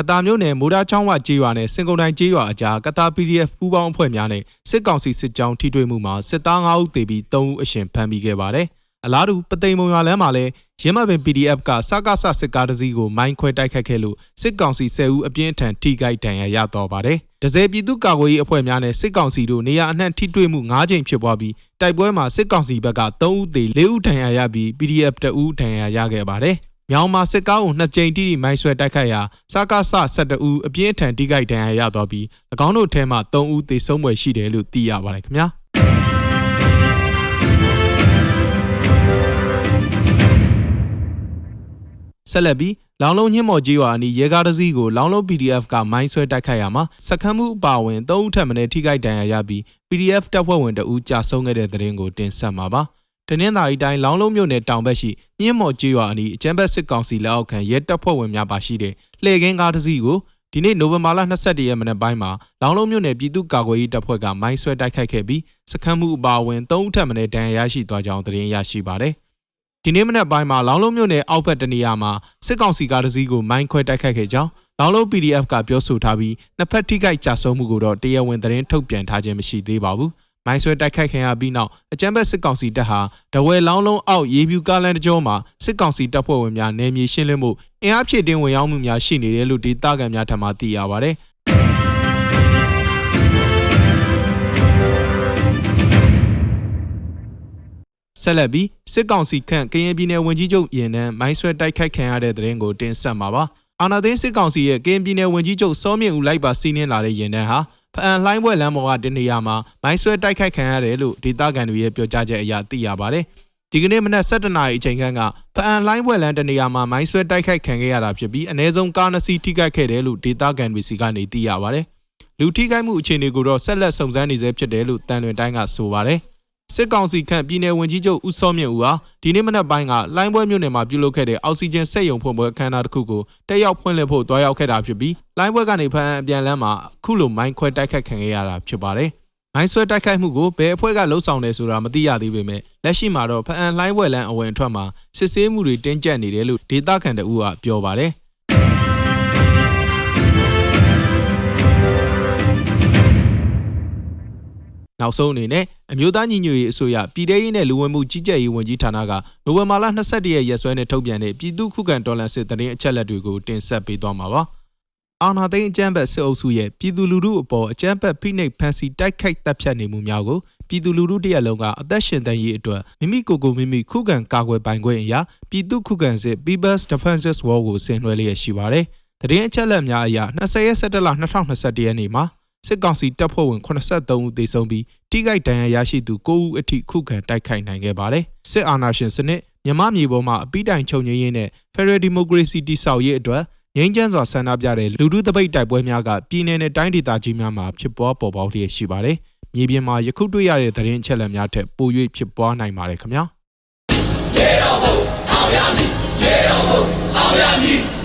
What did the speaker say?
ကတာမျိုးနယ်မိုးဒါချောင်းဝကြေးရွာနဲ့စင်ကုန်တိုင်းကြေးရွာအကြားကတာ PDF ပူးပေါင်းအဖွဲ့များနဲ့စစ်ကောင်စီစစ်ကြောင်းထိတွေ့မှုမှာစစ်သား9ဦးသေပြီး3ဦးအရှင်ဖမ်းမိခဲ့ပါတယ်။အလားတူပသိမ်မုံရွာလမ်းမှာလည်းရင်းမပင် PDF ကစကားဆစစ်ကားတစ်စီးကိုမိုင်းခွဲတိုက်ခတ်ခဲ့လို့စစ်ကောင်စီ10ဦးအပြင်းထန်ထိခိုက်ဒဏ်ရာရတော့ပါတယ်။ဒဇယ်ပြည်သူ့ကာကွယ်ရေးအဖွဲ့များနဲ့စစ်ကောင်စီတို့နေရာအနှံ့ထိတွေ့မှု9ကြိမ်ဖြစ်ပွားပြီးတိုက်ပွဲမှာစစ်ကောင်စီဘက်က3ဦးသေ4ဦးဒဏ်ရာရပြီး PDF 2ဦးဒဏ်ရာရခဲ့ပါတယ်။ မြောင်မာစစ်ကားကိုနှစ်ကြိမ်တိတိမိုင်းဆွဲတိုက်ခိုက်ရာစကားဆ12ဦးအပြင်းထန်ထိခိုက်ဒဏ်ရာရသွားပြီး၎င်းတို့ထဲမှ3ဦးသေဆုံးပွဲရှိတယ်လို့သိရပါတယ်ခင်ဗျာဆက်လက်ပြီးလောင်လုံးညှင်းမော်ကြီးရွာအနီးရဲကားတစ်စီးကိုလောင်လုံး PDF ကမိုင်းဆွဲတိုက်ခိုက်ရမှာစခန်းမှုအပါဝင်3ဦးထပ်မံထိခိုက်ဒဏ်ရာရပြီး PDF တပ်ဖွဲ့ဝင်တအူးကြာဆုံးခဲ့တဲ့တဲ့ရင်ကိုတင်ဆက်မှာပါ။ တနင်္သာရီတိုင်းလောင်းလုံးမြို့နယ်တောင်ဘက်ရှိညင်းမော်ကျေးရွာအနီးအကျန်းဘက်စစ်ကောင်စီလက်အောက်ခံရဲတပ်ဖွဲ့ဝင်များပါရှိတဲ့လှည့်ကင်းကားတစ်စီးကိုဒီနေ့နိုဝင်ဘာလ22ရက်မနက်ပိုင်းမှာလောင်းလုံးမြို့နယ်ပြည်သူ့ကာကွယ်ရေးတပ်ဖွဲ့ကမိုင်းဆွဲတိုက်ခိုက်ခဲ့ပြီးစခန်းမှုအပါအဝင်3ဦးထပ်မံဒဏ်ရာရရှိသွားကြောင်းသတင်းရရှိပါတယ်။ဒီနေ့မနက်ပိုင်းမှာလောင်းလုံးမြို့နယ်အောက်ဘက်တနေရာမှာစစ်ကောင်စီကားတစ်စီးကိုမိုင်းခွဲတိုက်ခိုက်ခဲ့ကြောင်းလောင်းလုံး PDF ကပြောဆိုထားပြီးနှစ်ဖက်ထိခိုက်ကြဆုံးမှုကိုတော့တရားဝင်သတင်းထုတ်ပြန်ထားခြင်းမရှိသေးပါဘူး။ မိုင်းဆွဲတိုက်ခိုက်ခံရပြီးနောက်အကြမ်းဖက်စစ်ကောင်စီတပ်ဟာတဝဲလောင်းလုံးအောက်ရေပြူကားလန်တကြောမှာစစ်ကောင်စီတပ်ဖွဲ့ဝင်များနယ်မြေရှင်းလင်းမှုအင်အားဖြည့်တင်းဝင်ရောက်မှုများရှိနေတယ်လို့ဒေသခံများထံမှသိရပါဗျ။ဆက်လက်ပြီးစစ်ကောင်စီခန့်ကရင်ပြည်နယ်ဝန်ကြီးချုပ်ရင်နှန်းမိုင်းဆွဲတိုက်ခိုက်ခံရတဲ့တဲ့ရင်ကိုတင်ဆက်မှာပါအာနာသိန်းစစ်ကောင်စီရဲ့ကရင်ပြည်နယ်ဝန်ကြီးချုပ်စောမြင့်ဦးလိုက်ပါစီးနင်းလာတဲ့ရင်နှန်းဟာ ဖအံလှိုင်းဘွဲလမ်းပေါ်ကတနေရာမှာမိုင်းဆွဲတိုက်ခိုက်ခံရတယ်လို့ဒေသခံတွေရဲ့ပြောကြားချက်အရသိရပါတယ်။ဒီကနေ့မနက်7:00နာရီအချိန်ခန့်ကဖအံလှိုင်းဘွဲလမ်းတနေရာမှာမိုင်းဆွဲတိုက်ခိုက်ခံခဲ့ရတာဖြစ်ပြီးအ ਨੇ ဆုံးကားနှစ်စီးထိခိုက်ခဲ့တယ်လို့ဒေသခံတွေစီကနေသိရပါတယ်။လူထိခိုက်မှုအခြေအနေကိုတော့ဆက်လက်စုံစမ်းနေဆဲဖြစ်တယ်လို့တန်လွင်တိုင်းကဆိုပါတယ်။ စစ်ကောင်စီခန့်ပြည်내ဝန်ကြီးချုပ်ဦးစောမြင့်ဦးဟာဒီနေ့မနက်ပိုင်းကလိုင်းပွဲမြို့နယ်မှာပြုလုပ်ခဲ့တဲ့အောက်ဆီဂျင်စက်ရုံဖွင့်ပွဲအခမ်းအနားတစ်ခုကိုတက်ရောက်ဖွင့်လှစ်ဖို့တွားရောက်ခဲ့တာဖြစ်ပြီးလိုင်းပွဲကနေဖန်အပြန်လန်းမှာအခုလိုမိုင်းခွဲတိုက်ခိုက်ခံခဲ့ရတာဖြစ်ပါတယ်။မိုင်းဆွဲတိုက်ခိုက်မှုကိုဘယ်အဖွဲ့ကလှုပ်ဆောင်တယ်ဆိုတာမသိရသေးပေမဲ့လက်ရှိမှာတော့ဖန်လိုင်းပွဲလန်းအဝင်အထွက်မှာစစ်ဆေးမှုတွေတင်းကျပ်နေတယ်လို့ဒေသခံတအူးကပြောပါတယ်။ နောက်ဆုံးအနေနဲ့အမျိုးသားညီညွတ်ရေးအစိုးရပြည်ထရေးနဲ့လူဝင်မှုကြီးကြပ်ရေးဝန်ကြီးဌာနကနိုဝင်ဘာလ22ရက်ရက်စွဲနဲ့ထုတ်ပြန်တဲ့ပြည်သူ့ခုခံတော်လှန်စစ်တရင်အချက်လက်တွေကိုတင်ဆက်ပေးသွားမှာပါ။အာဏာသိမ်းအကြမ်းဖက်စစ်အုပ်စုရဲ့ပြည်သူလူထုအပေါ်အကြမ်းဖက်ဖိနှိပ်ဖန်ဆီးတိုက်ခိုက်တပ်ဖြတ်နေမှုများကိုပြည်သူလူထုတရက်လုံးကအသက်ရှင်တန်ရေးအတွက်မိမိကိုယ်ကိုမိမိခုခံကာကွယ်ပိုင်ခွင့်အရာပြည်သူ့ခုခံစစ် People's Defenses War ကိုဆင်နွှဲလျက်ရှိပါတယ်။တရင်အချက်လက်များအရ20ရက်17လ2021ရက်နေ့မှာ စစ်ကောင်စီတပ်ဖွဲ့ဝင်83ဦးသေဆုံးပြီးထိခိုက်ဒဏ်ရာရရှိသူ9ဦးအထိခုခံတိုက်ခိုက်နိုင်ခဲ့ပါတယ်။စစ်အာဏာရှင်စနစ်မြမမြေပေါ်မှာအပိတိုင်ချုပ်ငြိမ်းရေးနဲ့ Federal Democracy တည်ဆောက်ရေးအတွက်ငြိမ်းချမ်းစွာဆန္ဒပြတဲ့လူထုတပိတ်တိုက်ပွဲများကပြည်내နဲ့တိုင်းဒေသကြီးများမှာဖြစ်ပွားပေါ်ပေါက်လျက်ရှိပါတယ်။မြေပြင်မှာယခုတွေ့ရတဲ့သတင်းအချက်အလက်များထက်ပို၍ဖြစ်ပွားနိုင်ပါတယ်ခင်ဗျာ။ရေတော်ဘုံအောင်ရမည်ရေတော်ဘုံအောင်ရမည်